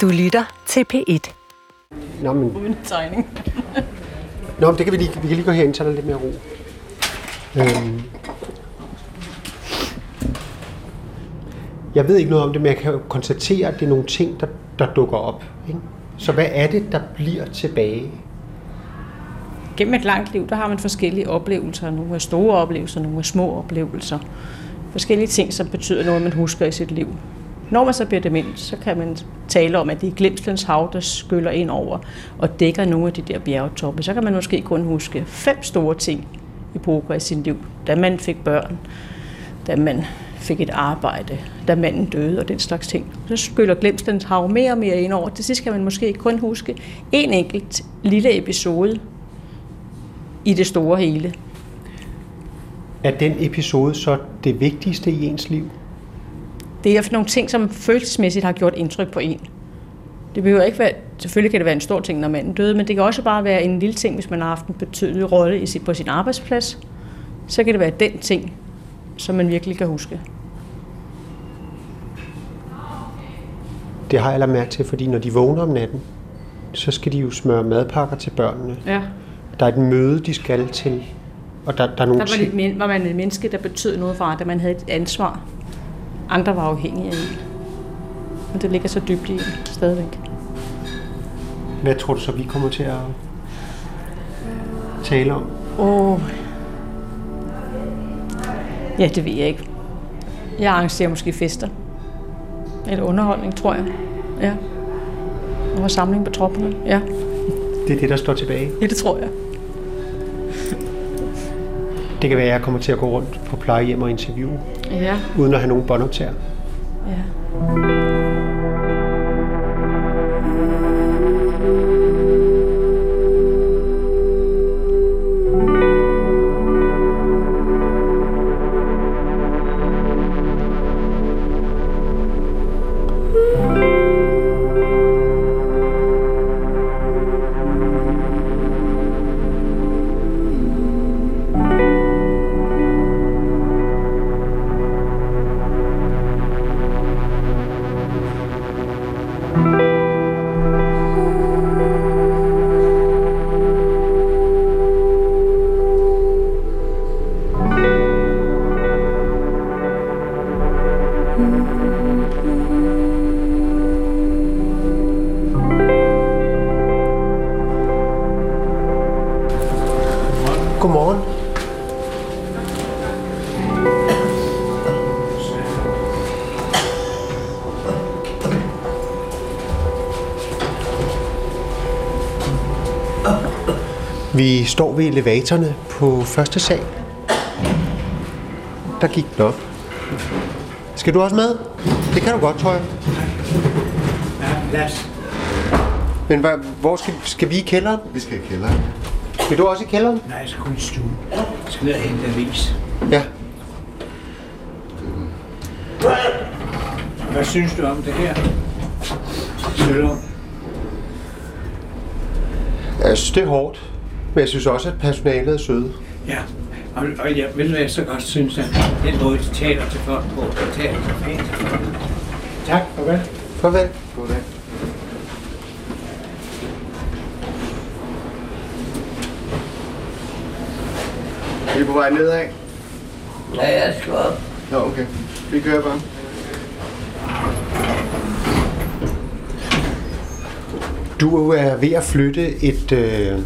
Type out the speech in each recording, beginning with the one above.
Du lytter til P1. Nå, men, Uden tegning. nå, men det kan vi lige, vi kan lige gå herind, så er der lidt mere ro. Øhm. Jeg ved ikke noget om det, men jeg kan jo konstatere, at det er nogle ting, der, der dukker op. Ikke? Så hvad er det, der bliver tilbage? Gennem et langt liv, der har man forskellige oplevelser. Nogle er store oplevelser, nogle er små oplevelser. Forskellige ting, som betyder noget, man husker i sit liv. Når man så bliver dement, så kan man tale om, at det er glemslens hav, der skyller ind over og dækker nogle af de der bjergtoppe. Så kan man måske kun huske fem store ting i poker i sin liv. Da man fik børn, da man fik et arbejde, da manden døde og den slags ting. Så skyller glemslens hav mere og mere ind over. Til sidst kan man måske kun huske en enkelt lille episode i det store hele. Er den episode så det vigtigste i ens liv? Det er for nogle ting, som følelsesmæssigt har gjort indtryk på en. Det behøver ikke være, selvfølgelig kan det være en stor ting, når manden døde, men det kan også bare være en lille ting, hvis man har haft en betydelig rolle i sit, på sin arbejdsplads. Så kan det være den ting, som man virkelig kan huske. Det har jeg lagt mærke til, fordi når de vågner om natten, så skal de jo smøre madpakker til børnene. Ja. Der er et møde, de skal til, og der, der er nogle Der var, men- var man et menneske, der betød noget for andre. Man havde et ansvar. Andre var afhængige af en. Men det ligger så dybt i en stadigvæk. Hvad tror du så, vi kommer til at tale om? Åh. Ja, det ved jeg ikke. Jeg arrangerer måske fester. Eller underholdning, tror jeg. Ja. Og samling på tropperne. Ja. Det er det, der står tilbage. ja, det tror jeg. Det kan være, at jeg kommer til at gå rundt på plejehjem og interviewe, Ja. uden at have nogen båndoptager. ja. Vi står ved elevatorerne på første sal. Der gik den op. Skal du også med? Det kan du godt, tror jeg. Ja, plads. Men hvad, hvor skal, skal vi i kælderen? Vi skal i kælderen. Vil du også i kælderen? Nej, jeg skal kun i stuen. Jeg skal ned og hente avis. Ja. Hvad synes du om det her? Sølund. Jeg synes, det er hårdt. Men jeg synes også, at personalet er søde. Ja. Og, og jeg ved, hvad jeg så godt synes, at den måde, de taler til folk på, de taler så pænt til folk. Tak, farvel. Farvel. Goddag. Vi er på vej nedad. Ja, jeg skal op. Nå, okay. Vi kører bare. Du er ved at flytte et, øh,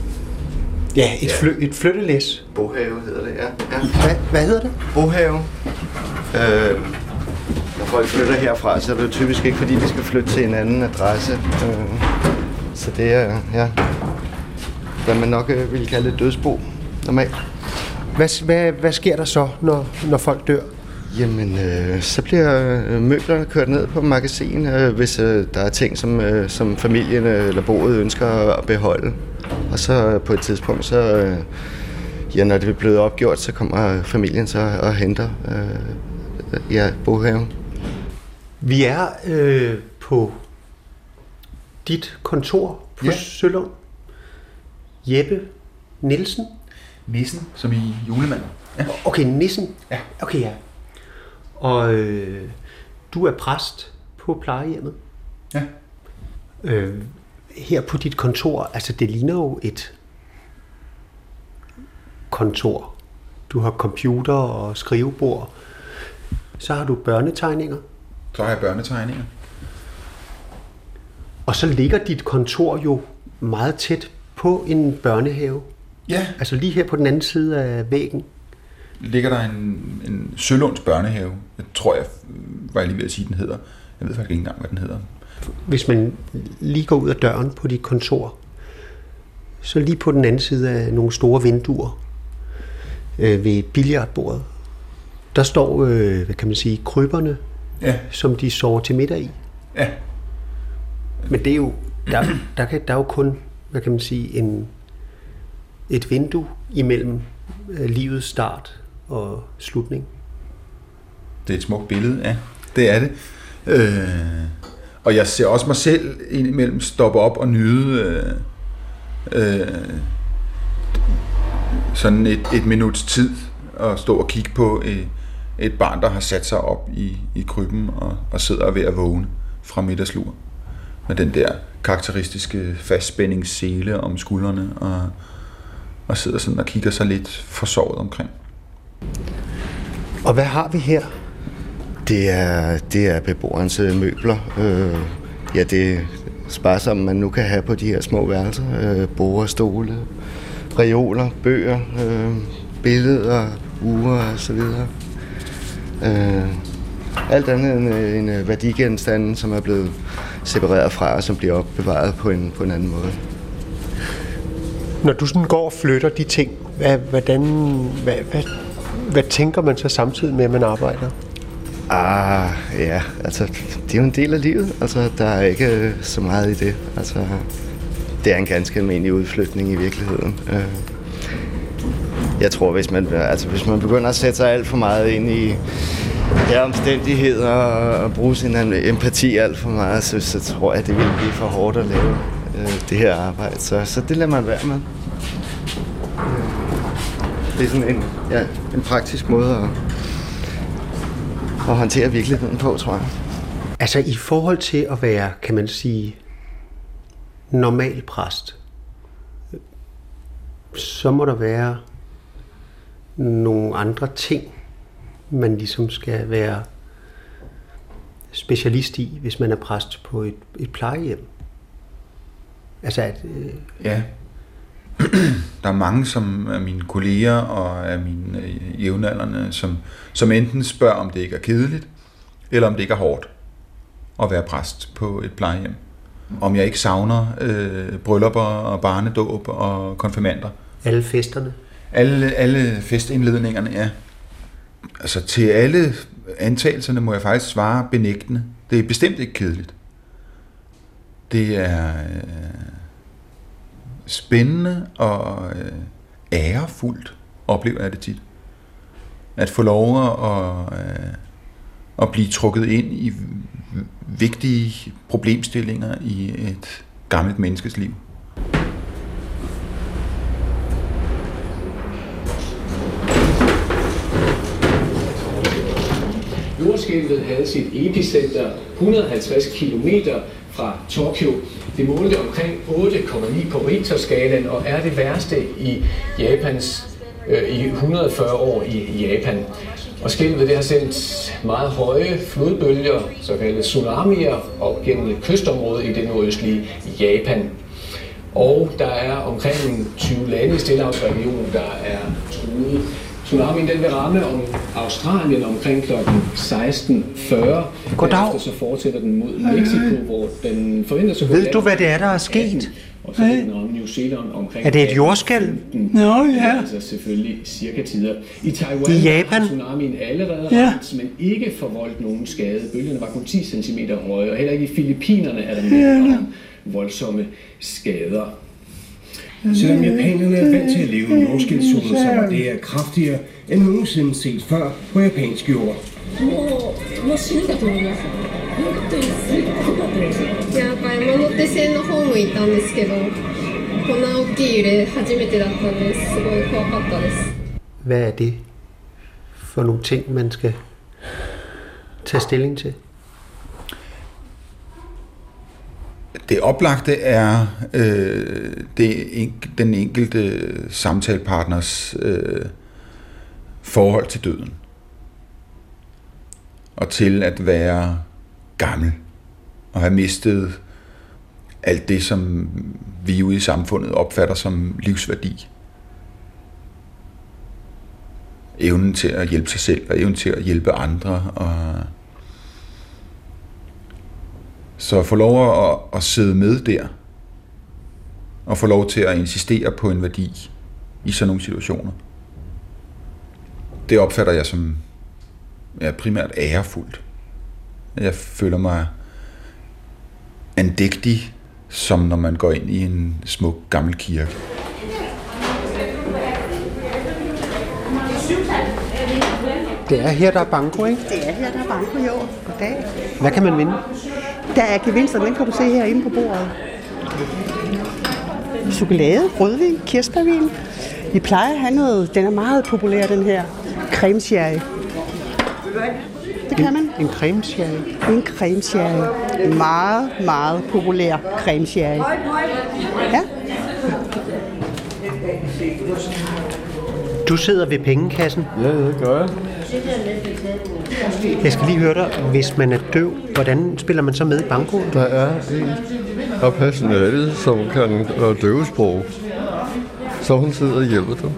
ja, et, fly, et flyttelæs. Bohave hedder det, ja. ja. Hvad, hvad hedder det? Bohave. Øh, når folk flytter herfra, så er det jo typisk ikke, fordi de skal flytte til en anden adresse. Øh, så det er, ja, hvad man nok øh, ville kalde et dødsbo normalt. Hvad, hvad, hvad sker der så, når, når folk dør? Jamen, øh, så bliver øh, møblerne kørt ned på magasin, øh, hvis øh, der er ting, som, øh, som familien øh, eller boet ønsker at beholde. Og så øh, på et tidspunkt, så, øh, ja, når det er blevet opgjort, så kommer familien så og henter øh, ja, bohaven. Vi er øh, på dit kontor på ja. Ja. Sølund. Jeppe Nielsen. Nissen, som i julemanden. Ja. Okay, Nissen. Ja. Okay, ja. Og øh, du er præst på plejehjemmet. Ja. Øh, her på dit kontor, altså det ligner jo et kontor. Du har computer og skrivebord. Så har du børnetegninger. Så har jeg børnetegninger. Og så ligger dit kontor jo meget tæt på en børnehave. Ja, Altså lige her på den anden side af væggen. ligger der en, en Sølunds børnehave. Jeg tror, jeg var jeg lige ved at sige, den hedder. Jeg ved faktisk ikke engang, hvad den hedder. Hvis man lige går ud af døren på dit kontor, så lige på den anden side af nogle store vinduer øh, ved billiardbordet, der står, øh, hvad kan man sige, kryberne, Ja, som de sover til middag i. ja. Men det er jo, der, der, kan, der er jo kun, hvad kan man sige, en, et vindue imellem øh, livets start og slutning. Det er et smukt billede, ja. Det er det. Øh, og jeg ser også mig selv indimellem stoppe op og nyde øh, øh, sådan et, et minuts tid og stå og kigge på et, et barn, der har sat sig op i, i krybben og, og sidder ved at vågne fra middagslur. Med den der karakteristiske fastspændingssele om skuldrene og, og sidder sådan og kigger sig lidt forsovet omkring. Og hvad har vi her? Det er, det er beboerens øh, møbler. Øh, ja, det er som man nu kan have på de her små værelser. Øh, borer, stole, reoler, bøger, øh, billeder, uger og så videre. Øh, alt andet end øh, en værdigenstande, værdigenstand, som er blevet separeret fra, og som bliver opbevaret på en, på en anden måde. Når du sådan går og flytter de ting, hvad, hvordan, hvad, hvad, hvad tænker man så samtidig med, at man arbejder? Ah, ja, altså, det er jo en del af livet. Altså, der er ikke øh, så meget i det. Altså, det er en ganske almindelig udflytning i virkeligheden. Øh, Jeg tror, hvis man, altså, hvis man begynder at sætte sig alt for meget ind i ja, omstændigheder og, og bruge sin empati alt for meget, så, så tror jeg, det vil blive for hårdt at lave øh, det her arbejde. Så, så det lader man være med. Det er sådan en, ja, en praktisk måde at, at håndtere virkeligheden på, tror jeg. Altså i forhold til at være, kan man sige, normal præst, så må der være nogle andre ting, man ligesom skal være specialist i, hvis man er præst på et, et plejehjem. Altså at, øh, Ja. Der er mange som er mine kolleger og er mine øh, jævnaldrende, som, som enten spørger, om det ikke er kedeligt, eller om det ikke er hårdt at være præst på et plejehjem. Om jeg ikke savner øh, bryllupper og barnedåb og konfirmander. alle festerne. Alle, alle festindledningerne, ja. Altså til alle antagelserne må jeg faktisk svare benægtende. Det er bestemt ikke kedeligt. Det er øh, spændende og øh, ærefuldt, oplever jeg det tit. At få lov at, øh, at blive trukket ind i vigtige problemstillinger i et gammelt menneskes liv. Jordskælvet havde sit epicenter 150 km fra Tokyo. Det målte omkring 8,9 på Richter-skalaen og er det værste i Japans øh, i 140 år i Japan. Og skælvet det har sendt meget høje flodbølger, såkaldte tsunamier, op gennem kystområdet i det nordøstlige Japan. Og der er omkring 20 lande i Stillehavsregionen, der er truet. Tsunamien den vil ramme om Australien omkring kl. 16.40. Goddag. Så fortsætter den mod Mexico, hvor den forventes at Ved du, hvad det er, der er sket? 18, Og så vil den New Zealand omkring Er det et jordskælv? 18.15. Nå, Det er ja. Altså selvfølgelig cirka tider. I Taiwan I Japan? har tsunamien allerede Ja. ramt, men ikke forvoldt nogen skade. Bølgerne var kun 10 cm høje, og heller ikke i Filippinerne er der meldt om voldsomme skader. Selvom japanerne er vant til at leve med jordskældszoner, så var det her kraftigere end nogensinde set før på japansk jord. Hvad er det for nogle ting, man skal tage stilling til? Det oplagte er øh, det, den enkelte samtalepartners øh, forhold til døden. Og til at være gammel og have mistet alt det, som vi ude i samfundet opfatter som livsværdi. Evnen til at hjælpe sig selv, og evnen til at hjælpe andre. Og så at få lov at, at sidde med der, og få lov til at insistere på en værdi i sådan nogle situationer, det opfatter jeg som ja, primært ærefuldt. Jeg føler mig andægtig, som når man går ind i en smuk gammel kirke. Det er her, der er banko, ikke? Det er her, der er banko, jo. Goddag. Hvad kan man vinde? Der er gevinster, den kan du se herinde på bordet. Chokolade, rødvin, kirsebærvin. Vi plejer at have noget, den er meget populær, den her creme sherry. Det kan man. En creme sherry. En creme sherry. En meget, meget populær creme sherry. Ja. Du sidder ved pengekassen. Ja, det gør jeg. Jeg skal lige høre dig, hvis man er døv, hvordan spiller man så med i bankoen? Der er en af personalet, som kan døvesprog. Så hun sidder og hjælper dem.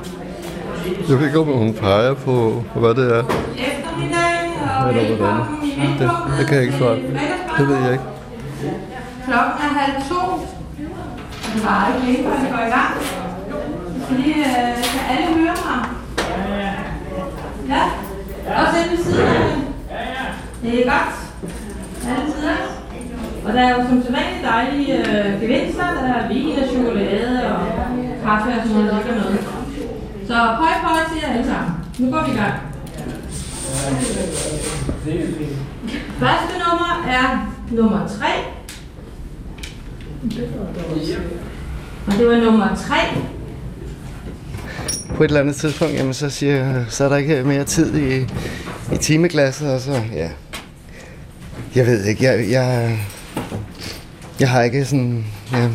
Jeg ved ikke, om hun peger på, hvad det er. Eller hvordan. Det, det kan jeg ikke svare. Det ved jeg ikke. Klokken er halv to. Det var ikke længe, før vi går i gang. Fordi øh, kan alle høre mig? Ja. Ja. Også inde ved siden af ja. Det er godt. Alle tider. Og der er jo som sædvanligt dejlige øh, gevinster. Der er vin og chokolade og kaffe og sådan noget, ligger noget. Så høj, på til jer alle sammen. Nu går vi i gang. Første nummer er nummer 3. Og det var nummer 3. På et eller andet tidspunkt, jamen, så, siger, jeg, så er der ikke mere tid i, i timeglasset, og så, ja. Jeg ved ikke, jeg, jeg, jeg har ikke sådan, ja,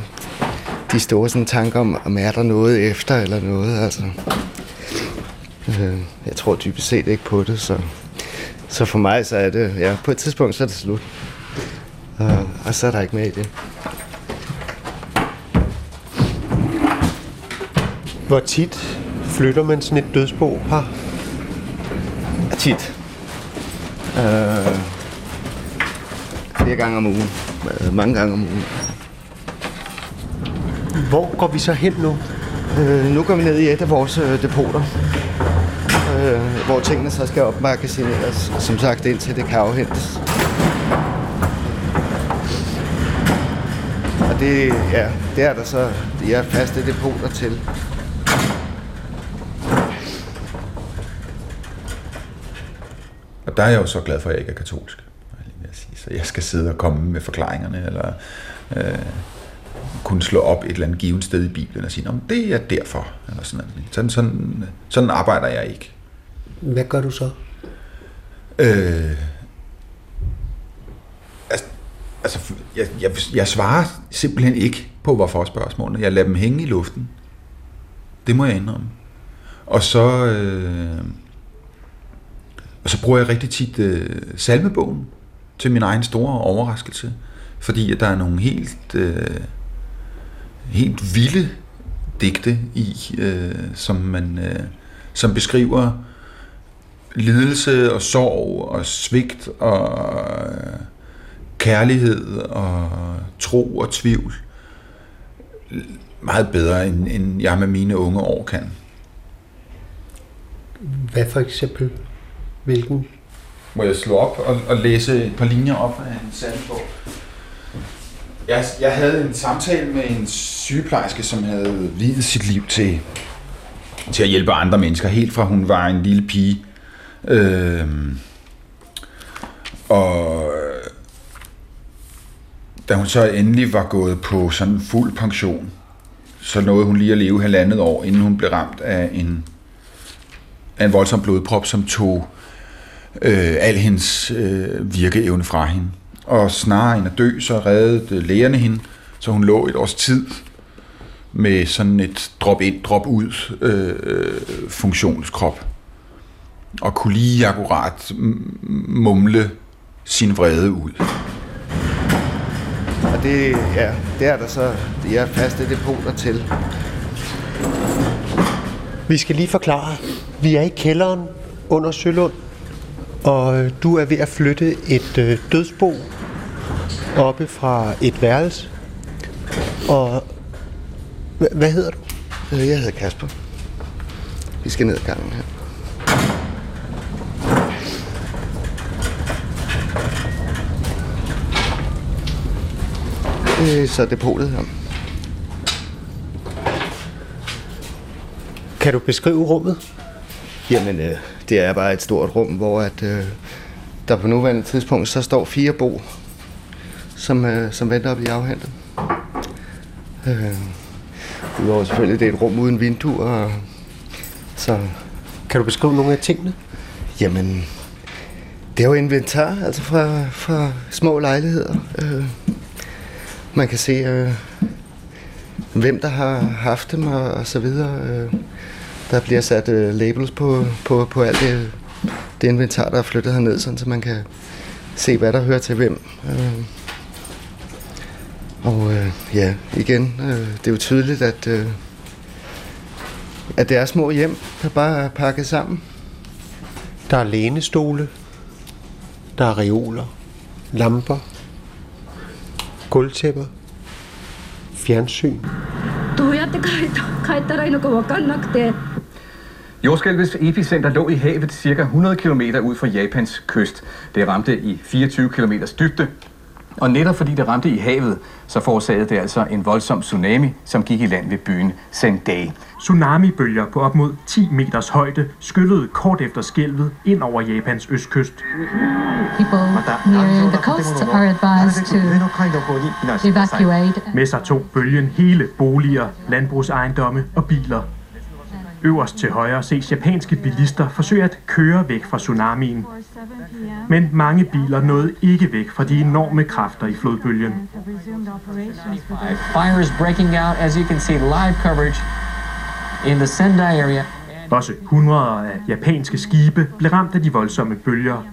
de store sådan, tanker om, om er der noget efter eller noget, altså. Øh, jeg tror dybest set ikke på det, så, så for mig så er det, ja, på et tidspunkt så er det slut. Og, og så er der ikke mere i det. Hvor tit flytter man sådan et dødsbo her? Tit. Øh, flere gange om ugen. Øh, mange gange om ugen. Hvor går vi så hen nu? Øh, nu går vi ned i et af vores øh, depoter, øh, hvor tingene så skal opmagasineres, som sagt indtil det kan afhentes. Og det, ja, det er der så de er faste depoter til. Og der er jeg jo så glad for, at jeg ikke er katolsk. jeg sige. Så jeg skal sidde og komme med forklaringerne, eller øh, kunne slå op et eller andet givet sted i Bibelen og sige, at det er derfor. Eller sådan, sådan, sådan, sådan arbejder jeg ikke. Hvad gør du så? Øh, altså, altså jeg, jeg, jeg svarer simpelthen ikke på, hvorfor spørgsmålene. Jeg lader dem hænge i luften. Det må jeg indrømme. Og så, øh, og så bruger jeg rigtig tit øh, salmebogen til min egen store overraskelse. Fordi at der er nogle helt, øh, helt vilde digte i, øh, som man øh, som beskriver lidelse og sorg og svigt og øh, kærlighed og tro og tvivl meget bedre, end, end jeg med mine unge år kan. Hvad for eksempel? Hvilken? Må jeg slå op og, og læse et par linjer op af en sandbog? Jeg, jeg havde en samtale med en sygeplejerske, som havde videt sit liv til, til at hjælpe andre mennesker, helt fra hun var en lille pige. Øhm, øh, og da hun så endelig var gået på sådan fuld pension, så nåede hun lige at leve halvandet år, inden hun blev ramt af en, af en voldsom blodprop, som tog øh, al hendes øh, virkeevne fra hende. Og snarere end at dø, så reddede lægerne hende, Så hun lå et års tid med sådan et drop-ind, drop-ud øh, funktionskrop. Og kunne lige akkurat mumle sin vrede ud. Og det, ja, det er der så de er faste depoter til. Vi skal lige forklare. Vi er i kælderen under Sølund, og øh, du er ved at flytte et øh, dødsbo oppe fra et værelse. Og h- hvad hedder du? Øh, Jeg hedder Kasper. Vi skal ned ad gangen her. Er så depotet her. Kan du beskrive rummet? Jamen, øh, det er bare et stort rum, hvor at, øh, der på nuværende tidspunkt så står fire bo, som, øh, som venter op i afhentet. Øh, Udover selvfølgelig, det er et rum uden vinduer. Og, så, kan du beskrive nogle af tingene? Jamen, det er jo inventar, altså fra, fra små lejligheder. Øh, man kan se, øh, hvem der har haft dem og, og så videre. Øh, der bliver sat øh, labels på, på, på alt det, det inventar, der er flyttet herned, sådan, så man kan se, hvad der hører til hvem. Øh. Og øh, ja, igen, øh, det er jo tydeligt, at, øh, at det er små hjem, der bare er pakket sammen. Der er lænestole, der er reoler, lamper, gulvtæpper, fjernsyn. Du hører って帰った帰ったらいいのか分かんなくて Jordskælvets epicenter lå i havet ca. 100 km ud for Japans kyst. Det ramte i 24 km dybde. Og netop fordi det ramte i havet, så forårsagede det altså en voldsom tsunami, som gik i land ved byen Sendai. Tsunamibølger på op mod 10 meters højde skyllede kort efter skælvet ind over Japans østkyst. People near the coast are advised to evacuate. Med sig tog bølgen hele boliger, landbrugsejendomme og biler. Øverst til højre ses japanske bilister forsøge at køre væk fra tsunamien. Men mange biler nåede ikke væk fra de enorme kræfter i flodbølgen. Fire is breaking out, as you can see live coverage in the Sendai area. Også hundreder af japanske skibe blev ramt af de voldsomme bølger.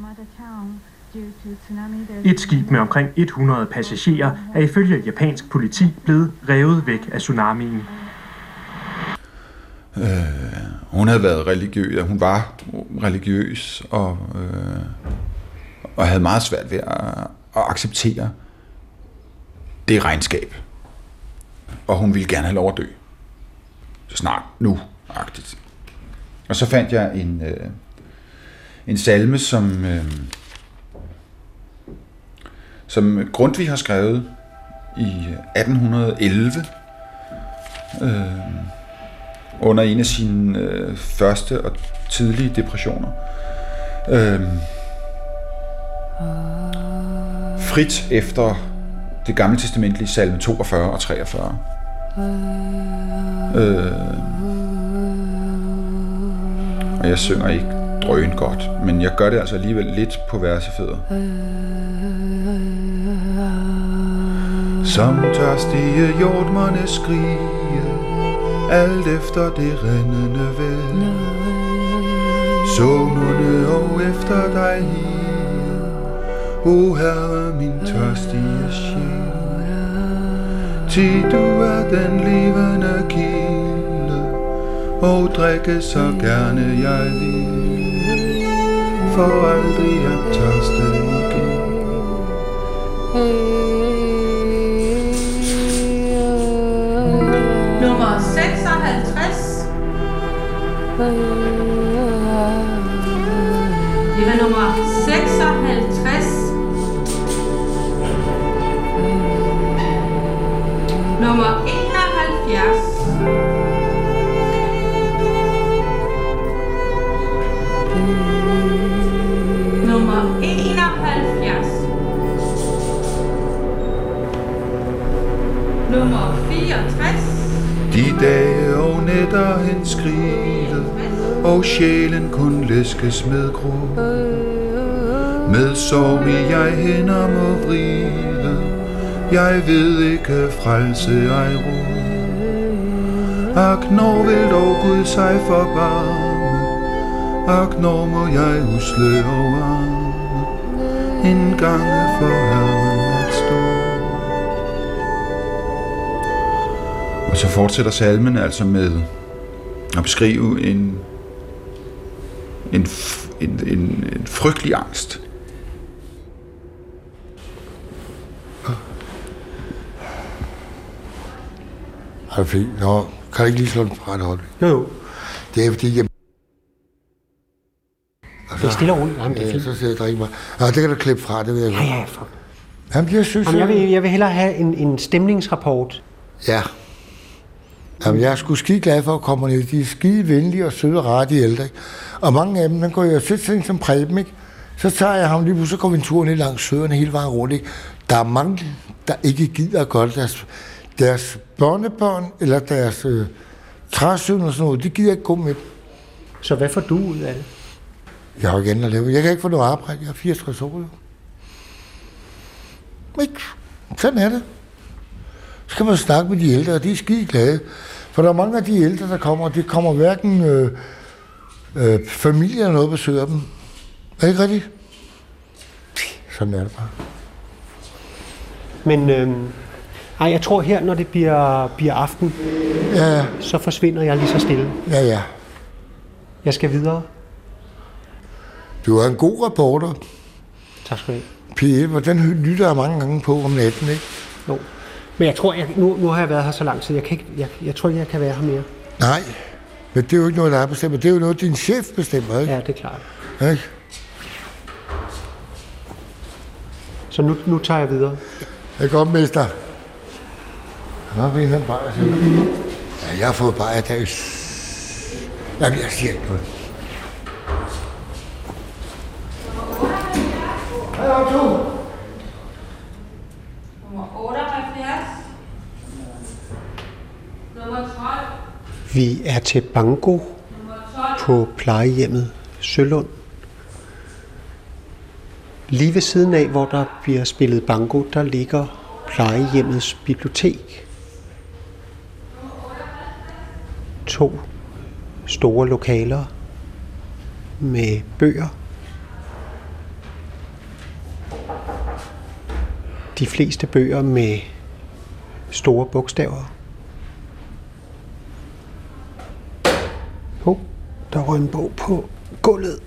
Et skib med omkring 100 passagerer er ifølge japansk politi blevet revet væk af tsunamien. Øh, hun havde været religiøs, hun var religiøs og, øh, og havde meget svært ved at, at acceptere det regnskab. Og hun ville gerne have lov at dø. Snart nu, agtigt. Og så fandt jeg en, øh, en salme, som, øh, som Grundtvig har skrevet i 1811. Øh, under en af sine øh, første og tidlige depressioner. Øh, frit efter det gamle testamentlige salme 42 og 43. Øh, og jeg synger ikke drøn godt, men jeg gør det altså alligevel lidt på versefødder. Som tørstige hjortmerne skrige, alt efter det rendende væld. Så munde og efter dig hige, o Herre min tørstige sjæl. Ti du er den levende kilde, og drikke så gerne jeg vil, for aldrig at tørste igen. Nummer 56. Det var nummer 56. De dage og nætter hen skride, og sjælen kun læskes med grå. Med sorg i jeg hænder må vride, Jeg ved ikke frelse ej ro. Ak, når vil dog Gud sig forbarme? Ak, når må jeg usle og arme? En gang for Herren Og så fortsætter salmen altså med at beskrive en, en, en, en, en frygtelig angst. Er det fint? Nå, kan jeg ikke lige slå den fra øjeblik? Jo, jo. Det er fordi, jeg... Det er stille og roligt. Jamen, det er ja, fint. så siger jeg, drikke mig. Nå, det kan du klippe fra, det vil jeg Ja, ja, for... Jamen, jeg synes... Jamen, jeg, vil, jeg vil hellere have en, en stemningsrapport. Ja. Jamen, jeg er sgu skide glad for at komme ned. De er skide venlige og søde og rare, de ældre. Ikke? Og mange af dem, der går jeg til sådan en som Preben, ikke? Så tager jeg ham lige pludselig, så går vi en tur ned langs søerne hele vejen rundt. Ikke? Der er mange, der ikke gider det. Deres, deres børnebørn eller deres øh, træsøn og sådan noget, de gider ikke gå med. Så hvad får du ud af det? Jeg har jo ikke andet at lave. Jeg kan ikke få noget arbejde. Jeg er 64 år. Jo. Ikke? Sådan er det. Så kan man snakke med de ældre, og de er skide glade. For der er mange af de ældre, der kommer, og det kommer hverken øh, øh, familie eller noget besøger dem. Er det ikke rigtigt? Sådan er det bare. Men øhm, ej, jeg tror her, når det bliver, bliver aften, ja. så forsvinder jeg lige så stille. Ja, ja. Jeg skal videre. Du er en god reporter. Tak skal du have. P1, hvor den lytter jeg mange gange på om natten, ikke? Jo. Men jeg tror, jeg, nu, nu har jeg været her så lang tid, jeg, kan ikke, jeg, jeg tror ikke, jeg kan være her mere. Nej, men det er jo ikke noget, der er bestemmer. Det er jo noget, din chef bestemmer, ikke? Ja, det er klart. Ikke? Så nu, nu tager jeg videre. Det er godt, mester. Nå, vi er bare Ja, jeg har fået bare i dag. Jamen, jeg siger ikke noget. Hej, Otto. Nummer 78. Nummer 12. Vi er til Bango på plejehjemmet Sølund. Lige ved siden af, hvor der bliver spillet bango, der ligger plejehjemmets bibliotek. To store lokaler med bøger. De fleste bøger med store bogstaver. Der røg en bog på gulvet.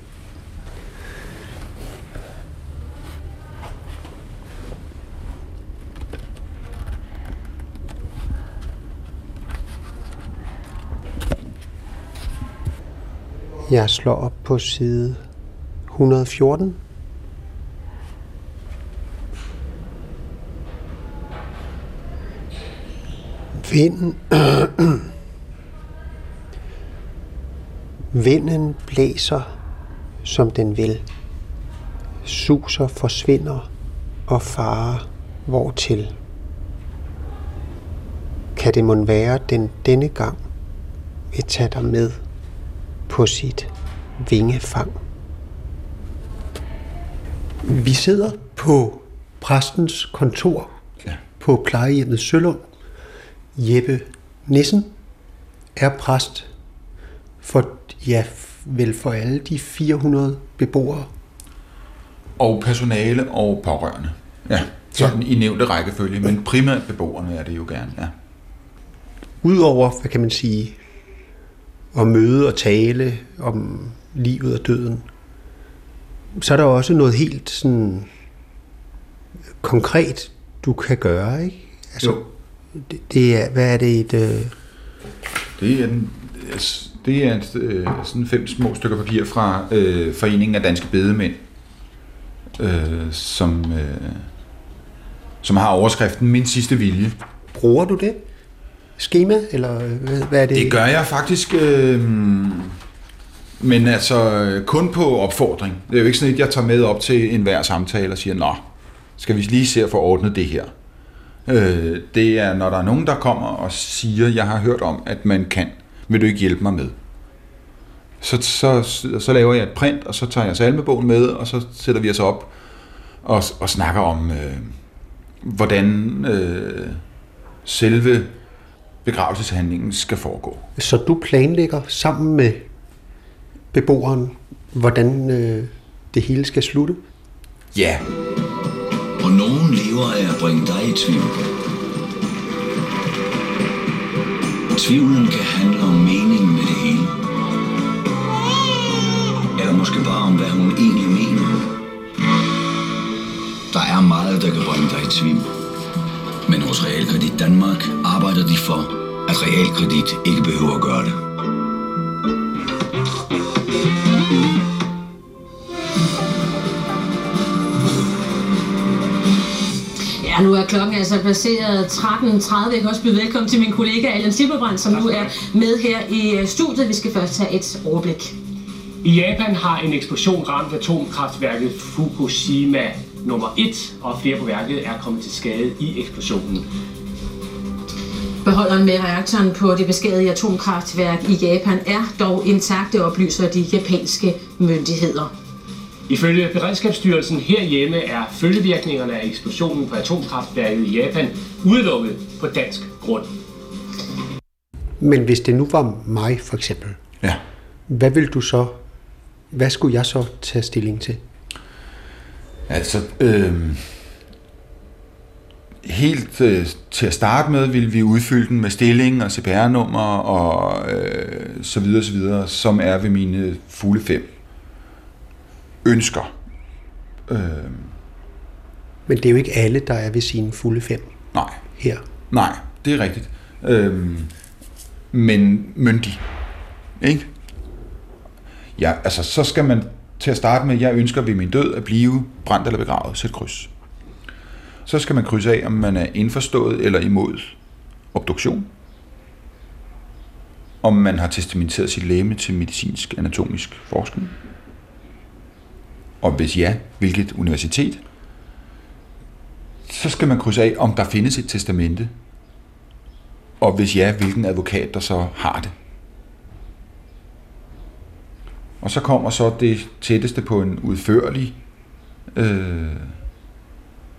Jeg slår op på side 114. Vinden, Vinden blæser, som den vil. Suser, forsvinder og farer hvortil. Kan det mon være, den denne gang vil tage dig med på sit vingefang? Vi sidder på præstens kontor ja. på plejehjemmet Sølund. Jeppe Nissen er præst for, ja, vel for alle de 400 beboere. Og personale og pårørende. Ja, sådan ja. i nævnte rækkefølge, men primært beboerne er det jo gerne, ja. Udover, hvad kan man sige, at møde og tale om livet og døden, så er der også noget helt sådan konkret, du kan gøre, ikke? Altså, Jo. Det, det er, hvad er det et... Øh... Det er, en, det er et, øh, sådan fem små stykker papir fra øh, Foreningen af Danske Bedemænd, øh, som, øh, som har overskriften Min sidste vilje. Bruger du det? Skema, eller hvad, hvad er det? Det gør jeg faktisk, øh, men altså kun på opfordring. Det er jo ikke sådan, at jeg tager med op til enhver samtale og siger, nå, skal vi lige se at få ordnet det her. Øh, det er, når der er nogen, der kommer og siger, jeg har hørt om, at man kan, vil du ikke hjælpe mig med? Så, så, så laver jeg et print, og så tager jeg salmebogen med, og så sætter vi os op og, og snakker om, øh, hvordan øh, selve begravelseshandlingen skal foregå. Så du planlægger sammen med beboeren, hvordan øh, det hele skal slutte? Ja. Og nogen lever af at bringe dig i tvivl. Tvivlen kan handle om, hvad hun egentlig mener. Der er meget, der kan bringe dig i tvivl. Men hos Realkredit Danmark arbejder de for, at Realkredit ikke behøver at gøre det. Ja, nu er klokken altså passeret 13.30. Jeg kan også byde velkommen til min kollega Allan Silberbrand, som nu er med her i øh, studiet. Vi skal først have et overblik. I Japan har en eksplosion ramt atomkraftværket Fukushima nummer 1, og flere på værket er kommet til skade i eksplosionen. Beholderen med reaktoren på det beskadigede atomkraftværk i Japan er dog intakte, oplyser de japanske myndigheder. Ifølge Beredskabsstyrelsen herhjemme er følgevirkningerne af eksplosionen på atomkraftværket i Japan udelukket på dansk grund. Men hvis det nu var mig, for eksempel, ja. hvad vil du så, hvad skulle jeg så tage stilling til? Altså, øh, helt øh, til at starte med vil vi udfylde den med stilling og CPR-nummer og øh, så videre, så videre, som er ved mine fulde fem ønsker. Øh, Men det er jo ikke alle, der er ved sine fulde fem. Nej. Her. Nej, det er rigtigt. Øh, men myndig. Ikke? Ja, altså så skal man til at starte med, jeg ønsker ved min død at blive brændt eller begravet. Sæt kryds. Så skal man krydse af, om man er indforstået eller imod obduktion. Om man har testamenteret sit læme til medicinsk anatomisk forskning. Og hvis ja, hvilket universitet. Så skal man krydse af, om der findes et testamente. Og hvis ja, hvilken advokat, der så har det. Og så kommer så det tætteste på en udførlig øh,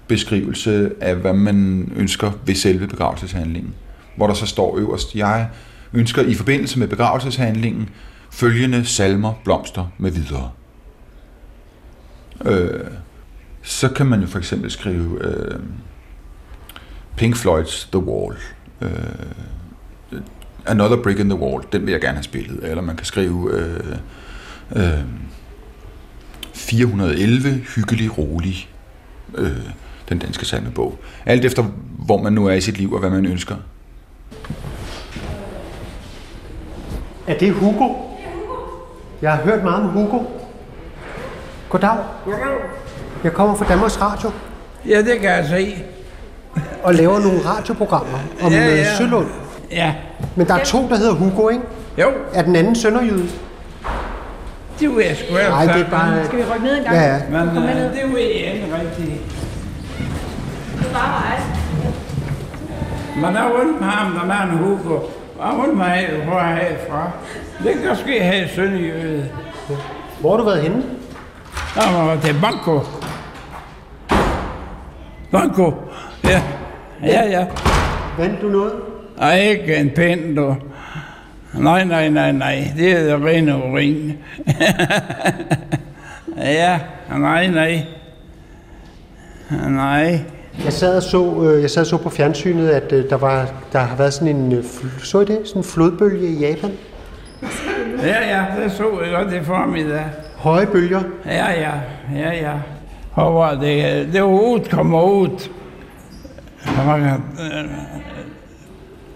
beskrivelse af, hvad man ønsker ved selve begravelseshandlingen. Hvor der så står øverst, jeg ønsker i forbindelse med begravelseshandlingen følgende salmer, blomster med videre. Øh, så kan man jo for eksempel skrive øh, Pink Floyd's The Wall. Øh, Another Brick in the Wall, den vil jeg gerne have spillet. Eller man kan skrive øh, øh, 411, hyggelig, rolig, øh, den danske salmebog. Alt efter, hvor man nu er i sit liv, og hvad man ønsker. Er det Hugo? Jeg har hørt meget om Hugo. Goddag. Goddag. Jeg kommer fra Danmarks Radio Ja, det kan jeg se. og laver nogle radioprogrammer om Ja, ja, ja. ja. Sølund. Ja. Men der er to, der hedder Hugo, ikke? Jo. Er den anden sønderjyde? Det ved jeg sgu ikke. Nej, det er bare... Skal vi rykke ned en gang? Ja, ja. Men Kom med øh, ned. det ved jeg ikke rigtigt. Det er bare mig. Men der er ondt ham, der er en Hugo. Der er ondt ham, hvor er jeg fra. Det kan måske have Sønderjyde. Hvor har du været henne? Der var til Banco. Banco. Ja. Ja, ja. Vandt du noget? Ej, ikke en pind, du. Nej, nej, nej, nej. Det er det rene urin. ja, nej, nej. Nej. Jeg sad og så, øh, jeg sad og så på fjernsynet, at øh, der, var, der har været sådan en, øh, så I det? Sådan en flodbølge i Japan. Ja, ja, det så jeg godt i formiddag. Høje bølger. Ja, ja, ja, ja. Og hvor det, det ud kommer ud.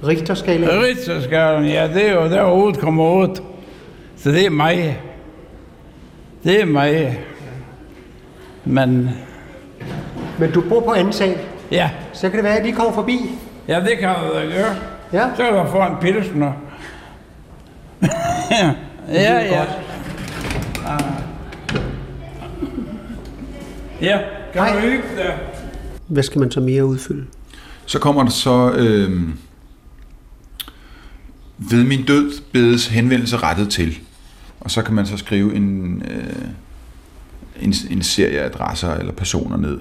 Richterskalaen. Richterskalaen, ja, det er jo der ud kommer ud. Så det er mig. Det er mig. Men Men du bor på anden sal. Ja. Så kan det være, at jeg lige kommer forbi. Ja, det kan du da gøre. Ja. Så kan du få en pilsner. ja, ja. Ah. Ja, kan du hygge dig? Hvad skal man så mere udfylde? Så kommer der så øh, ved min død bedes henvendelse rettet til. Og så kan man så skrive en, øh, en, en serie adresser eller personer ned.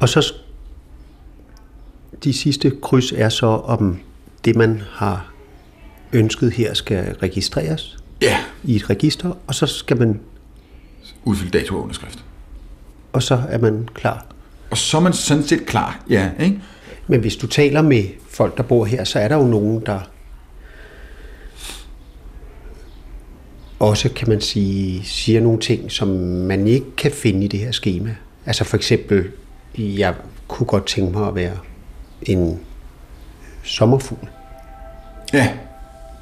Og så, de sidste kryds er så, om det, man har ønsket her, skal registreres Ja. i et register, og så skal man, Udfylde dato og underskrift. og så er man klar. Og så er man sådan set klar, ja, ikke? Men hvis du taler med folk, der bor her, så er der jo nogen, der også, kan man sige, siger nogle ting, som man ikke kan finde i det her schema. Altså for eksempel, jeg kunne godt tænke mig at være en sommerfugl. Ja,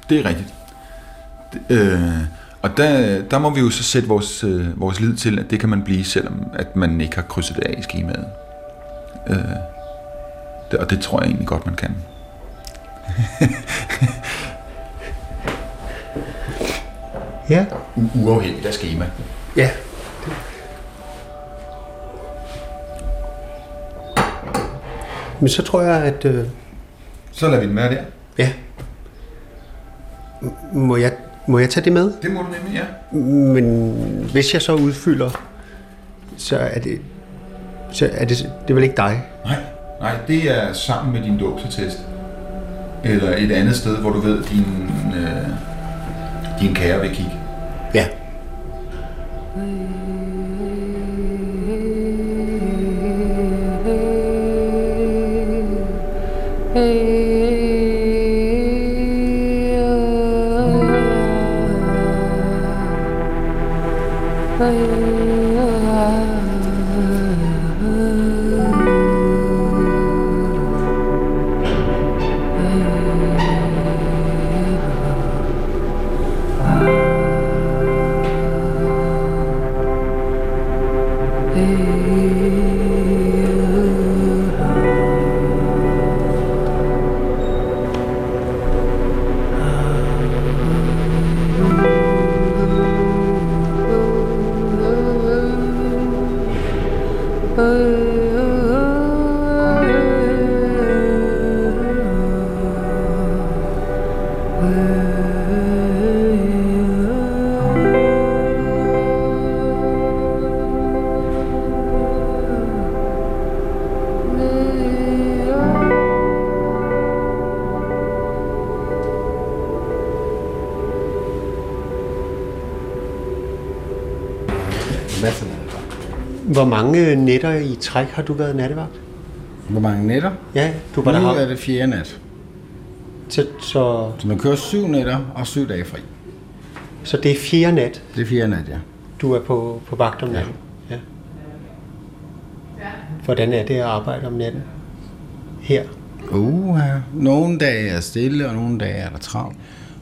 det er rigtigt. Det, øh, og der, der må vi jo så sætte vores, øh, vores lid til, at det kan man blive, selvom at man ikke har krydset det af i skemaet. Øh, det, og det tror jeg egentlig godt, man kan. Ja. U- uafhængigt af schema. Ja. Men så tror jeg, at... Øh, så lader vi den være der. Ja. M- Må jeg, må jeg tage det med? Det må du nemlig, ja. Men hvis jeg så udfylder, så er det... Så er det, det er vel ikke dig? Nej, nej, det er sammen med din dåbsattest. Eller et andet sted, hvor du ved, din, øh, din kære vil kigge. Ja. Hvor mange nætter i træk har du været nattevagt? Hvor mange nætter? Ja, du var nu der er det fjerde nat. Så, så... så man kører syv nætter og syv dage fri. Så det er fjerde nat? Det er fjerde nat, ja. Du er på, på vagt om natten? Ja. Hvordan er det at arbejde om natten? Her? Uh, nogle dage er stille, og nogle dage er der travlt.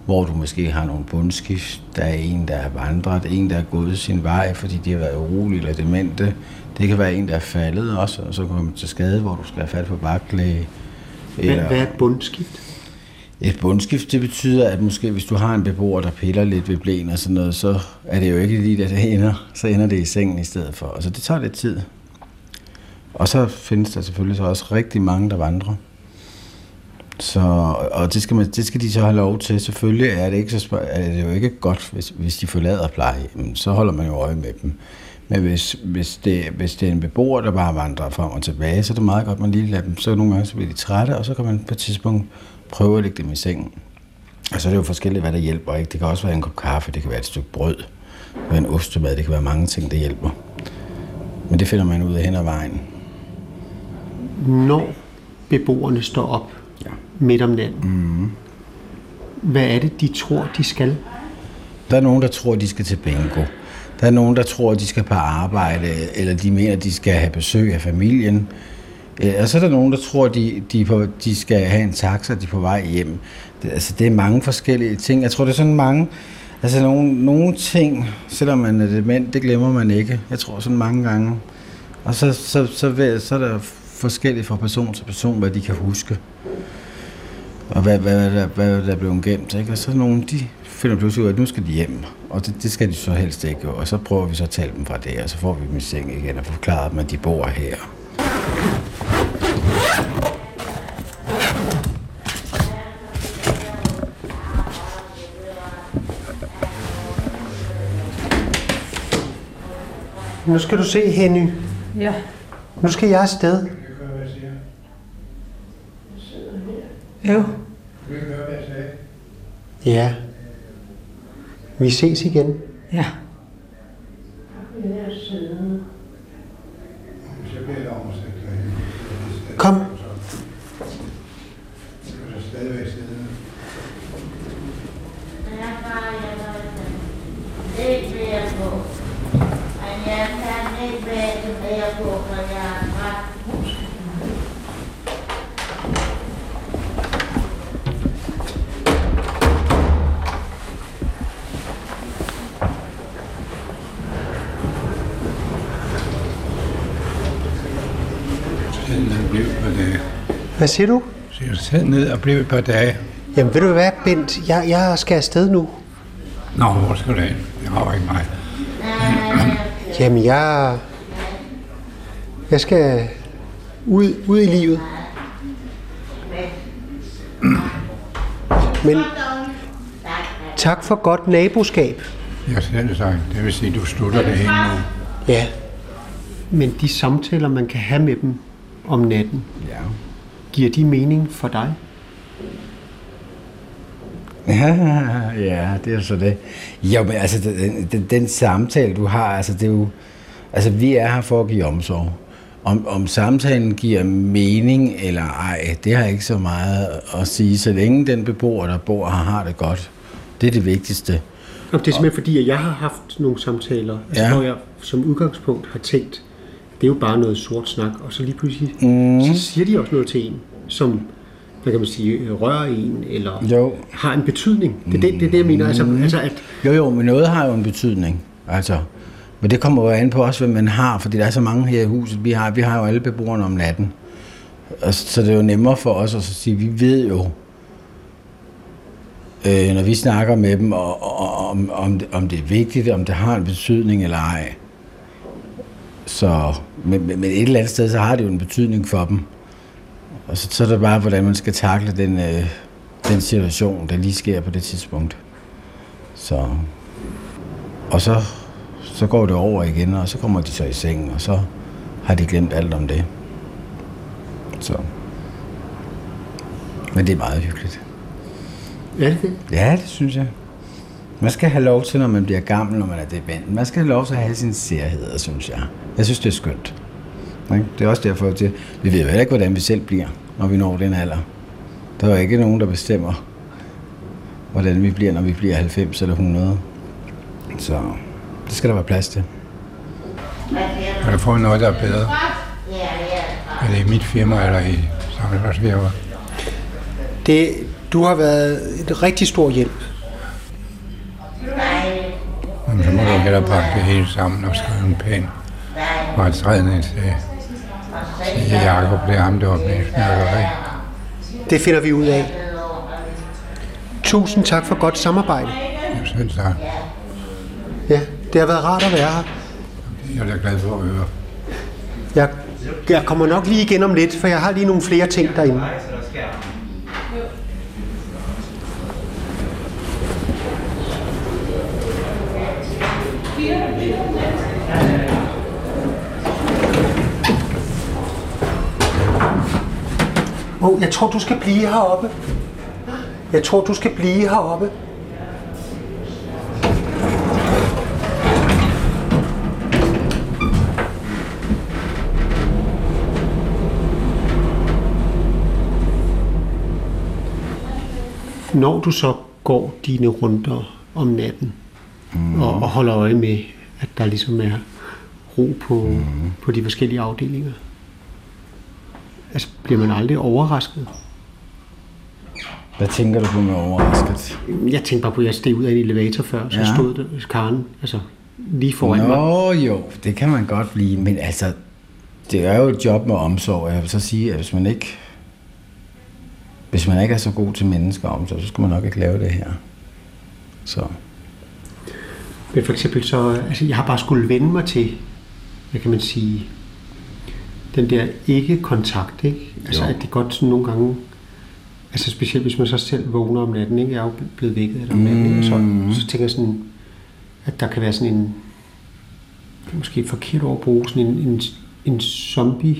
Hvor du måske har nogle bundskift. Der er en, der er vandret, en, der er gået sin vej, fordi de har været urolige eller demente. Det kan være en, der er faldet også, og så kommer til skade, hvor du skal have fat på vagtlæge. Hvad, hvad er et bundskift? Et bundskift, det betyder, at måske hvis du har en beboer, der piller lidt ved blæn og sådan noget, så er det jo ikke lige, at det ender. Så ender det i sengen i stedet for. Altså det tager lidt tid. Og så findes der selvfølgelig så også rigtig mange, der vandrer. Så, og det skal, man, det skal de så have lov til. Selvfølgelig er det, ikke så, er det jo ikke godt, hvis, hvis de forlader plejehjemmet. Så holder man jo øje med dem. Men hvis, hvis, det, hvis det er en beboer, der bare vandrer frem og tilbage, så er det meget godt, at man lige lader dem. Så nogle gange så bliver de trætte, og så kan man på et tidspunkt prøve at lægge dem i sengen. Og så er det jo forskelligt, hvad der hjælper. Ikke? Det kan også være en kop kaffe, det kan være et stykke brød, det kan være en ostemad, det kan være mange ting, der hjælper. Men det finder man ud af hen ad vejen. Når beboerne står op midt om natten, mm. hvad er det, de tror, de skal? Der er nogen, der tror, de skal til bingo. Der er nogen, der tror, de skal på arbejde, eller de mener, de skal have besøg af familien. Øh, Og så er der nogen, der tror, de, de, på, de skal have en taxa, de er på vej hjem. Det, altså, det er mange forskellige ting. Jeg tror, det er sådan mange... Altså, nogle, nogle ting, selvom man er dement, det glemmer man ikke. Jeg tror sådan mange gange. Og så, så, så, så, så er der forskelligt fra person til person, hvad de kan huske. Og hvad, hvad, hvad, hvad der er blevet gemt. Ikke? Og så nogle, de finder pludselig ud af, at nu skal de hjem. Og det, det skal de så helst ikke. Og så prøver vi så at tale dem fra det, og så får vi dem i seng igen og forklarer dem, at de bor her. Nu skal du se, Henny. Ja. Nu skal jeg afsted. Jo. Ja. Vi ses igen. Ja. Kom. Ikke mere på. Men jeg kan ikke vente mere på, for jeg er træt. Sæt ned og bliv et par dage. Hvad siger du? Så jeg sæt ned og bliv et par dage. Jamen ved du hvad, Bent? Jeg, jeg skal afsted nu. Nå, hvor skal du hen? Det har ikke mig. Jamen jeg... Jeg skal ud, ud i livet. Men tak for godt naboskab. Jeg selv sagt, det vil sige, at du slutter det hele nu. Ja. Men de samtaler, man kan have med dem om natten, ja. Giver de mening for dig? Ja, ja, det er så det. Jo, men altså, den, den, den samtale, du har, altså, det er jo... Altså, vi er her for at give omsorg. Om, om samtalen giver mening eller ej, det har ikke så meget at sige. Så længe den beboer, der bor her, har det godt. Det er det vigtigste. Og det er simpelthen fordi, at jeg har haft nogle samtaler, altså, Ja. hvor jeg som udgangspunkt har tænkt, det er jo bare noget sort snak, og så lige pludselig Mm. så siger de også noget til en, som hvad kan man sige, rører en, eller Jo. har en betydning. Det er det, det, det jeg mener. Altså, altså at, Jo, jo, men noget har jo en betydning. Altså, men det kommer jo an på også, hvad man har, fordi der er så mange her i huset. Vi har, vi har jo alle beboerne om natten. Og så det er jo nemmere for os at sige, vi ved jo, øh, når vi snakker med dem, og, og, om, om, det, om det er vigtigt, om det har en betydning eller ej. Så, men, men et eller andet sted, så har det jo en betydning for dem. Og så, så er det bare, hvordan man skal takle den, øh, den situation, der lige sker på det tidspunkt. Så, og så, så går det over igen, og så kommer de så i sengen, og så har de glemt alt om det. Så. Men det er meget hyggeligt. er det det? Ja, det synes jeg. Man skal have lov til, når man bliver gammel, når man er dement. Man skal have lov til at have sine særheder, synes jeg. Jeg synes, det er skønt. Ikke? Det er også derfor, at vi ved jo heller ikke, hvordan vi selv bliver, når vi når den alder. Der er jo ikke nogen, der bestemmer, hvordan vi bliver, når vi bliver 90 eller 100. Så det skal der være plads til. Kan du få noget, der er bedre? Er det i mit firma eller i samarbejdsfirma? det, du har været et rigtig stor hjælp. Men så må du hellere pakke det hele sammen og skrive en pæn retrædende til, til Jacob. Det er ham, der var snørkeri. Det finder vi ud af. Tusind tak for godt samarbejde. Jeg selv tak. Ja, det har været rart at være her. Jeg er glad for at høre. Jeg, jeg kommer nok lige igen om lidt, for jeg har lige nogle flere ting derinde. Oh, jeg tror, du skal blive heroppe. Jeg tror, du skal blive heroppe. Når du så går dine runder om natten, mm. og, og holder øje med, at der ligesom er ro på, mm. på de forskellige afdelinger, altså bliver man aldrig overrasket? Hvad tænker du på med overrasket? Jeg tænkte bare på, at jeg steg ud af en elevator før, så Ja. stod der Karen altså, lige foran mig. Nå jo, det kan man godt blive, men altså, det er jo et job med omsorg. Jeg vil så sige, at hvis man ikke, hvis man ikke er så god til mennesker omsorg, så skal man nok ikke lave det her. Så. Men for eksempel så, altså jeg har bare skulle vende mig til, hvad kan man sige, den der ikke-kontakt, ikke? Altså Jo. at det godt sådan nogle gange, altså specielt hvis man så selv vågner om natten, ikke? Jeg er jo blevet vækket af det om natten? Mm. så, så tænker jeg sådan, at der kan være sådan en, måske forkert ord at bruge, sådan en, en, en zombie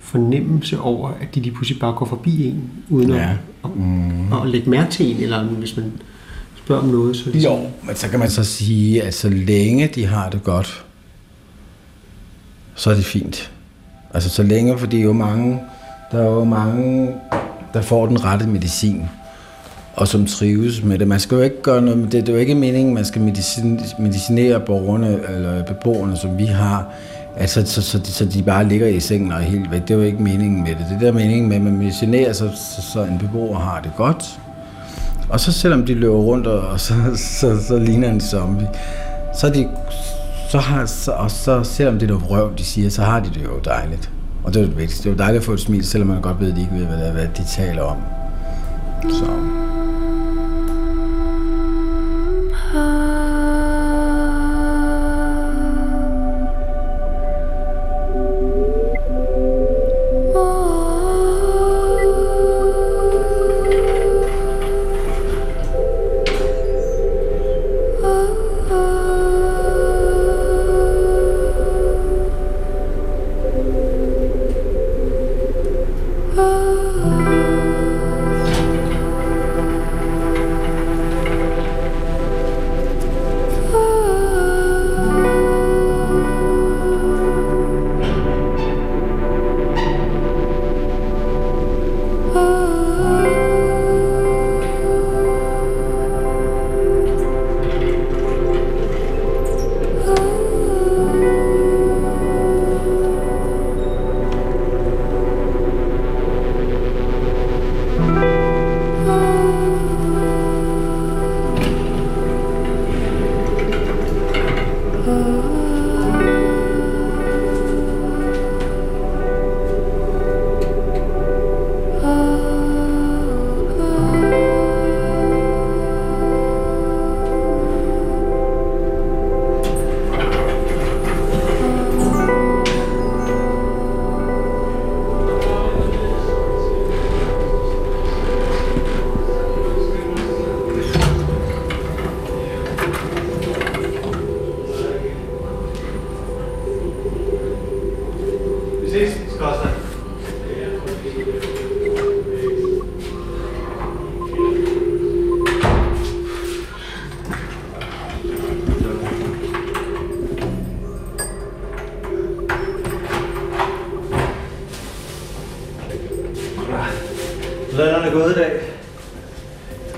fornemmelse over, at de lige pludselig bare går forbi en, uden Ja. at, Mm. at, at lægge mærke til en, eller hvis man spørger om noget, så det Jo, men så kan man så sige, at så længe de har det godt, så er det fint. Altså så længe, fordi jo mange, der er jo mange, der får den rette medicin, og som trives med det. Man skal jo ikke gøre noget med det. Det er jo ikke meningen, man skal medicin, medicinere borgerne eller beboerne, som vi har, altså, så, så, så de bare ligger i sengen og er helt væk. Det er jo ikke meningen med det. Det der er meningen med, at man medicinerer, så, så, så en beboer har det godt, og så selvom de løber rundt, og, og så, så, så ligner en zombie, så er de, så har, så, og så selvom det er noget røv, de siger, så har de det jo dejligt. Og det er det vigtigste. Det er jo dejligt at få et smil, selvom man godt ved, at de ikke ved, hvad, hvad de taler om. Så. Vi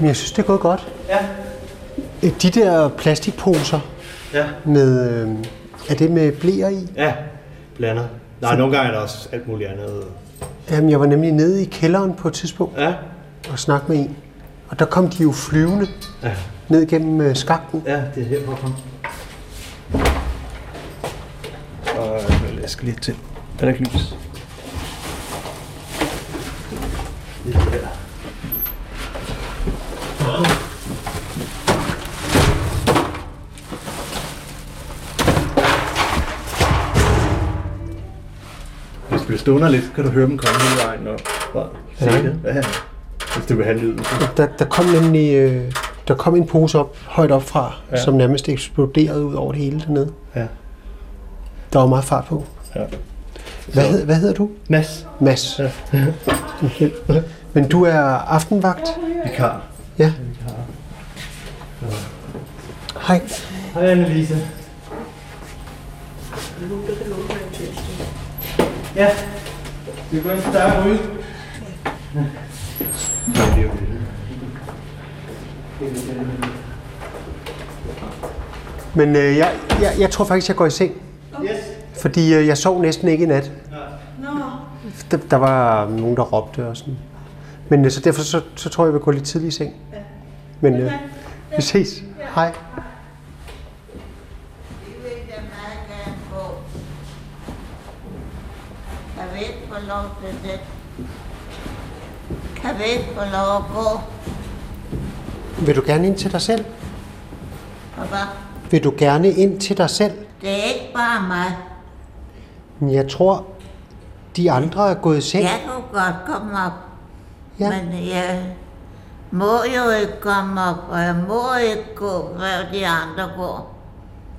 Men jeg synes, det er gået godt. Ja. Øh, De der plastikposer Ja. med... Øh, er det med blæer i? Ja, blandet. Nej, Så- nogle gange er der også alt muligt andet. Jamen, jeg var nemlig nede i kælderen på et tidspunkt ja. og snakke med en. Og der kom de jo flyvende ja. ned gennem øh, skakten. Ja, det er her at komme. Og jeg skal lidt til. Er der ikke lys? Stående lidt, kan du høre dem komme hele vejen og bare se Ja. det. Ja, hvis du vil have lyden. Der, der kom nemlig øh, der kom en pose op, højt op fra, Ja. ja. som nærmest eksploderede ud over det hele dernede. Ja. Der var meget fart på. Ja. Hvad, hed, hvad hedder du? Mads. Mads. Ja. Men du er aftenvagt? Vikar. Ja. Hej. Hej Annelise. Ja. Vi går ind til dig ryge. Men øh, jeg, jeg, jeg tror faktisk, jeg går i seng. Yes. Fordi øh, jeg sov næsten ikke i nat. Nå. Der, der var nogen, der råbte og sådan. Men øh, så derfor så, så tror jeg, jeg vil gå lidt tidligt i seng. Ja. Men øh, vi ses. Hej. Kan vi ikke få lov til det? Kan vi ikke få lov at gå? Vil du gerne ind til dig selv? Hvad? Vil du gerne ind til dig selv? Det er ikke bare mig. Men Jeg tror, de andre er gået i seng. Jeg kunne godt komme op. Ja. Men jeg må jo ikke komme op, og jeg må ikke gå, hvor de andre går.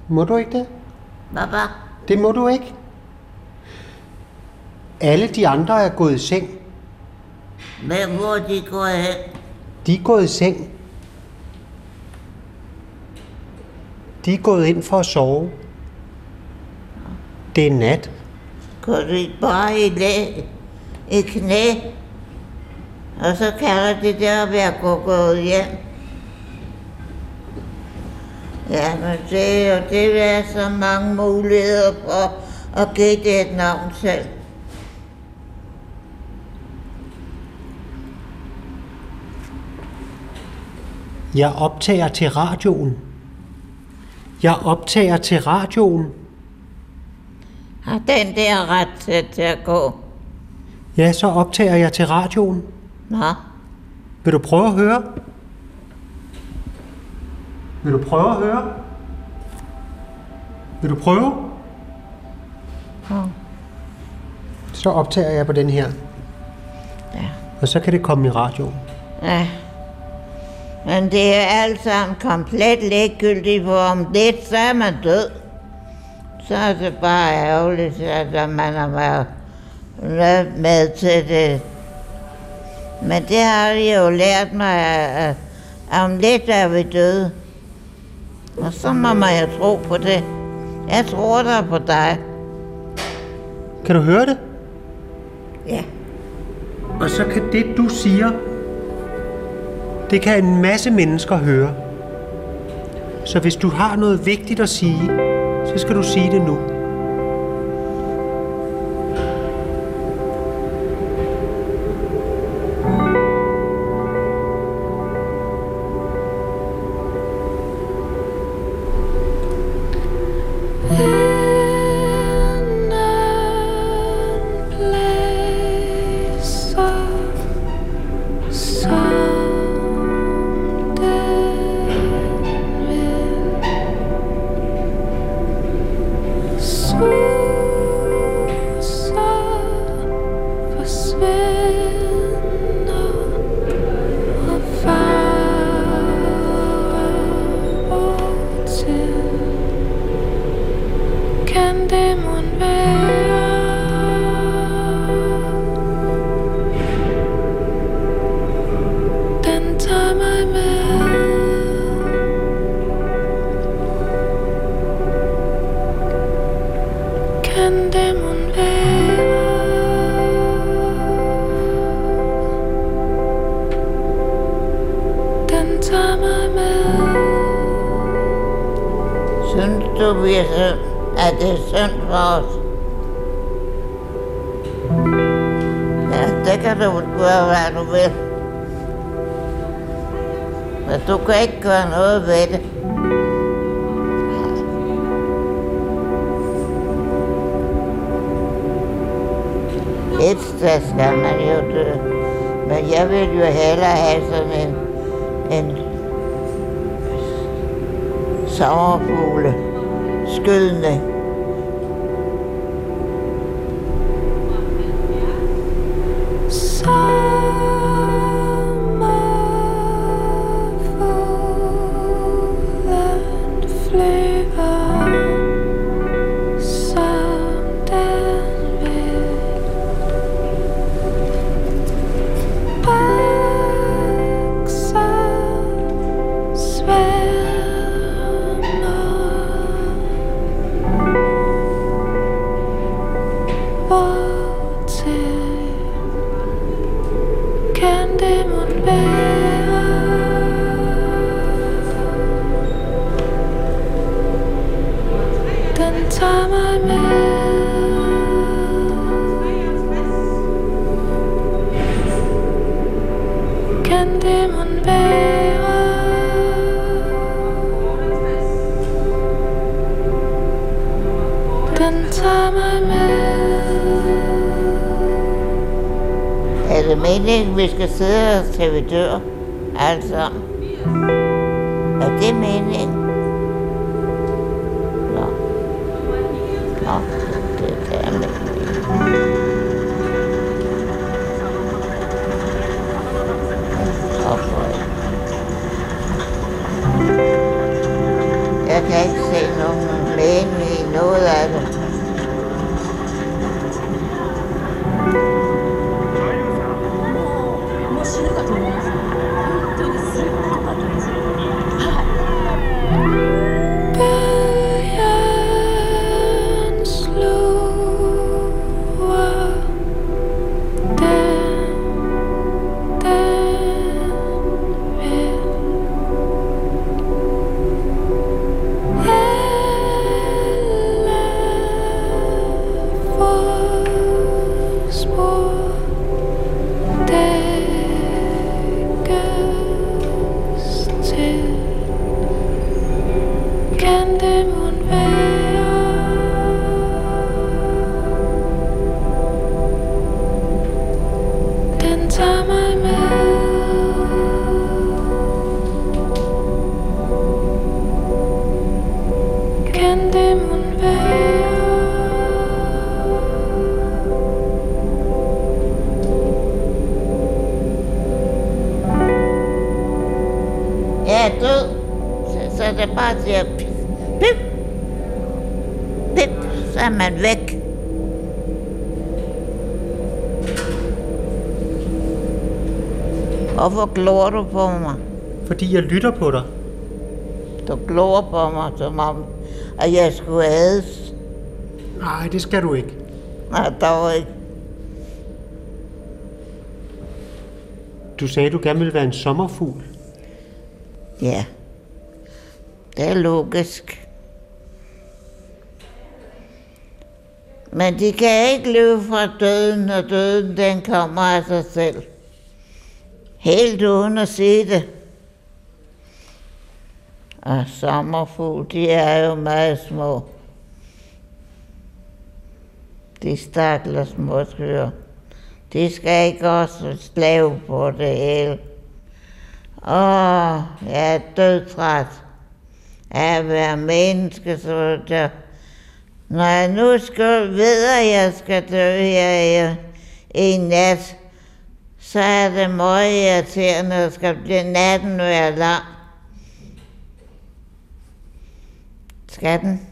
Må du ikke det? Hvad? Det må du ikke. Alle de andre er gået i seng. Men hvor er de går hen? De er gået i seng. De er gået ind for at sove. Det er nat. Går ikke bare i læ, i knæ? Og så kalder det der at være gå- gået hjem. Ja, men det jo det er så mange muligheder for at give det et navn selv. Jeg optager til radioen. Jeg optager til radioen. Har den der ret til, at gå? Ja, så optager jeg til radioen. Nå, Vil du prøve at høre? Vil du prøve at høre? Vil du prøve? Ja. Så optager jeg på den her. Ja. Og så kan det komme i radioen. ja. Men det er alt sammen komplet ligegyldigt, for om lidt, så er man død. Så er det bare ærgerligt, at man har været med- til det. Men det har de jo lært mig, at om lidt er vi døde. Og så må man jo tro på det. Jeg tror der på dig. Kan du høre det? Ja. Og så kan det, du siger, det kan en masse mennesker høre. Så hvis du har noget vigtigt at sige, så skal du sige det nu. Synes du virkelig, at det er synd for os? Ja, det kan du gøre, hvad du vil. Men du kan ikke gøre noget ved det. Et sted skal man jo dø. Men jeg vil jo hellere have sådan en, en sommerfugle skydende. Den tager mig med Er det meningen, vi skal sidde og til vi dør? Altså. Er det meningen? Nå. Nå, det er meningen. Jeg kan ikke se nogen læge i noget af det. Man væk. Hvorfor glor du på mig? Fordi jeg lytter på dig. Du glor på mig, som om, at jeg skulle ædes. Nej, det skal du ikke. Nej, dog ikke. Du sagde, du gerne ville være en sommerfugl. Ja. Det er logisk. Men de kan ikke løbe fra døden, når døden den kommer af sig selv. Helt uden at sige det. Og sommerfugl, de er jo meget små. De stakler små skyer. De skal ikke også slave på det hele. Åh, jeg er dødtræt af at være menneske, så jeg Nej, nu skal, ved, jeg, at jeg skal dø her i, i nat, så er det meget irriterende, at skal blive natten være lang. Skal den?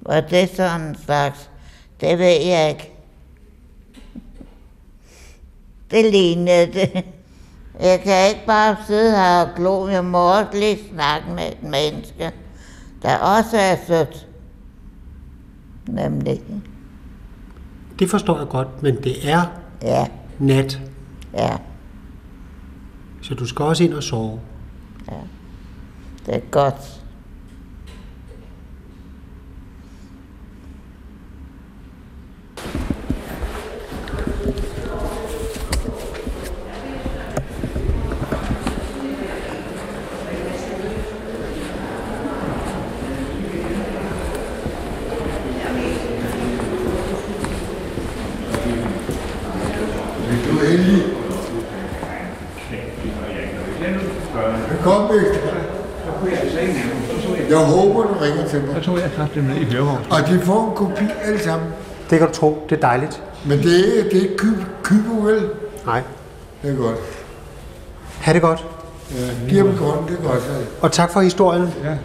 Var det sådan en slags? Det ved jeg ikke. Det lignede det. Jeg kan ikke bare sidde her og glo. Jeg må også lige snakke med et menneske, der også er sødt. Nemlig. Det forstår jeg godt, men det er Ja, nat, ja, så du skal også ind og sove. ja. Det er godt. Du er heldig. Victor. Jeg håber, du ringer til mig. Så tog jeg kraftigt med i hørevogn. Og de får en kopi alle sammen. Det kan du tro, det er dejligt. Men det er, det er ikke kybo, vel? Nej. Det er godt. Ha' det godt. Ja, giv dem godt, det er godt. Og tak for historien. Ja.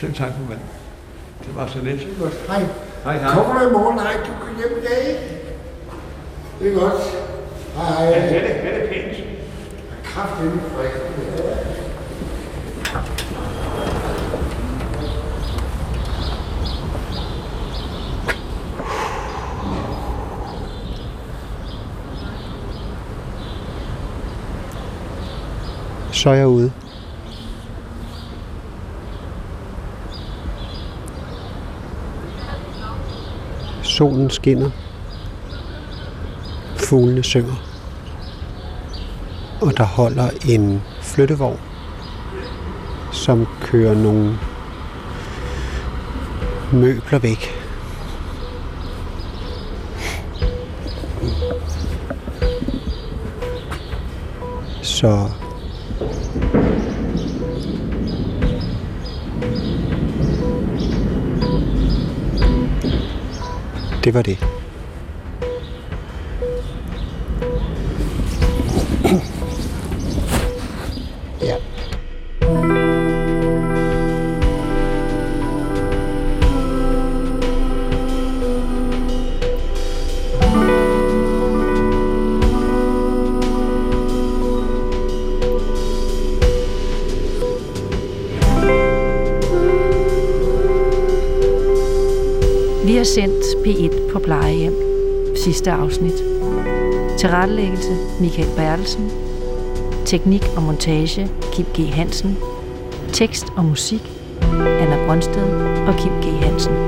Selv tak for mand. Det var så lidt. Hej. Hej, hej. Kommer du i morgen? Nej, du kan hjem i dag. ikke? Det er godt. Hej, hej. Ja, det er det pænt. Kraft inden frik. Så er jeg ude. Solen skinner. Fuglene synger. Og der holder en flyttevogn, som kører nogle møbler væk. Så everybody. Sendt P1 på plejehjem. Sidste afsnit. Tilrettelæggelse Michael Bertelsen. Teknik og montage Kim G. Hansen. Tekst og musik Anna Brøndsted og Kim G. Hansen.